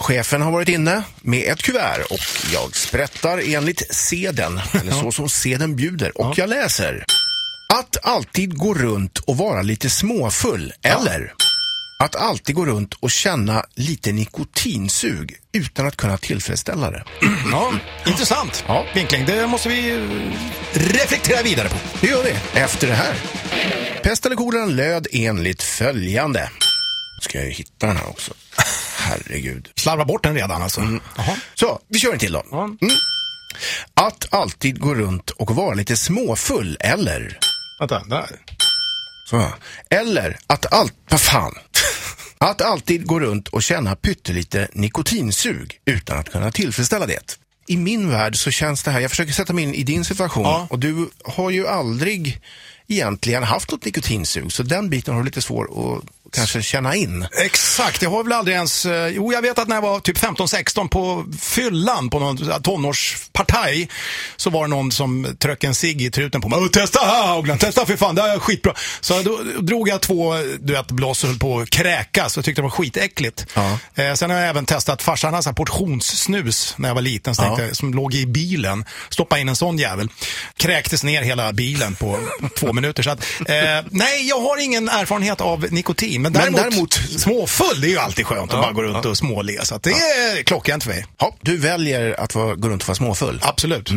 Chefen har varit inne med ett kuvert och jag sprättar enligt seden, eller så som seden bjuder. Och jag läser. Att alltid gå runt och vara lite småfull, eller att alltid gå runt och känna lite nikotinsug utan att kunna tillfredsställa det. Ja, intressant Ja. vinkling. Det måste vi eh, reflektera vidare på. Det gör det efter det här. Pest eller kolera löd enligt följande. Ska jag hitta den här också. Herregud. Slarva bort den redan alltså. Jaha. Så, vi kör en till då. Mm. Att alltid gå runt och vara lite småfull, eller... Vänta, där. Så. Eller att allt... Vad fan? Att alltid gå runt och känna pyttelite nikotinsug utan att kunna tillfredsställa det. I min värld så känns det här, jag försöker sätta mig in i din situation Ja. och du har ju aldrig egentligen haft något nikotinsug så den biten har du lite svår att kanske känna in. Exakt, jag har väl aldrig ens... eh, Jo, jag vet att när jag var typ 15-16 på fyllan på någon tonårspartaj så var det någon som tröck en cigg i truten på mig. "Åh, Testa Haugland, testa för fan, det här är skitbra. Så då drog jag två du vet, blås och höll på att kräkas och tyckte det var skitäckligt. Ja. Eh, sen har jag även testat, farsan hade här portionssnus när jag var liten, så tänkte, som låg i bilen. Stoppa in en sån jävel. Kräktes ner hela bilen på två minuter. Så att, eh, nej, jag har ingen erfarenhet av nikotin. Men däremot, däremot- småfull, det är ju alltid skönt att bara gå runt och småle. Så det är klockrent för mig. Ja, du väljer att vara, gå runt och vara småfull. Absolut.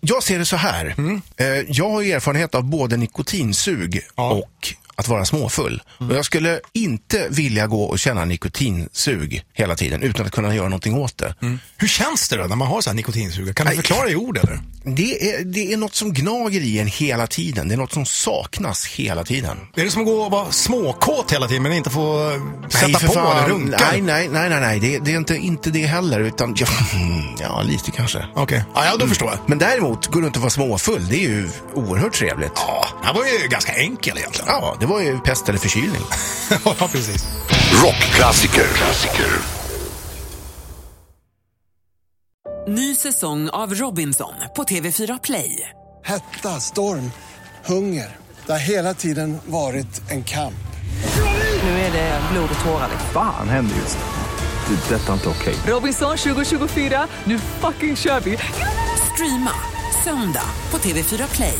Jag ser det så här. Eh, Jag har erfarenhet av både nikotinsug Ja. och att vara småfull. Och jag skulle inte vilja gå och känna nikotinsug hela tiden utan att kunna göra någonting åt det. Hur känns det då när man har så här nikotinsuga? Kan du Nej. förklara i ord eller? Det, är, det är något som gnager i en hela tiden. Det är något som saknas hela tiden. Är det som att gå och vara småkåt hela tiden men inte få eh, sätta för på fan. eller runka? Nej, nej, nej, nej, nej. Det, det är inte, inte det heller. Utan, ja, ja lite kanske. Okej, ja, ja, då förstår jag. Men däremot, gå runt och vara småfull, det är ju oerhört trevligt. Ja, det var ju ganska enkel egentligen. Ja, det var ju pest eller förkylning. ja, precis. Rockklassiker. Klassiker. Ny säsong av Robinson på TV4 Play. Hetta, storm, hunger. Det har hela tiden varit en kamp. Nu är det blod och tårar. Fan händer just nu. Det. är Detta är inte okej. Robinson 2024, nu fucking kör vi! Streama söndag på TV4 Play.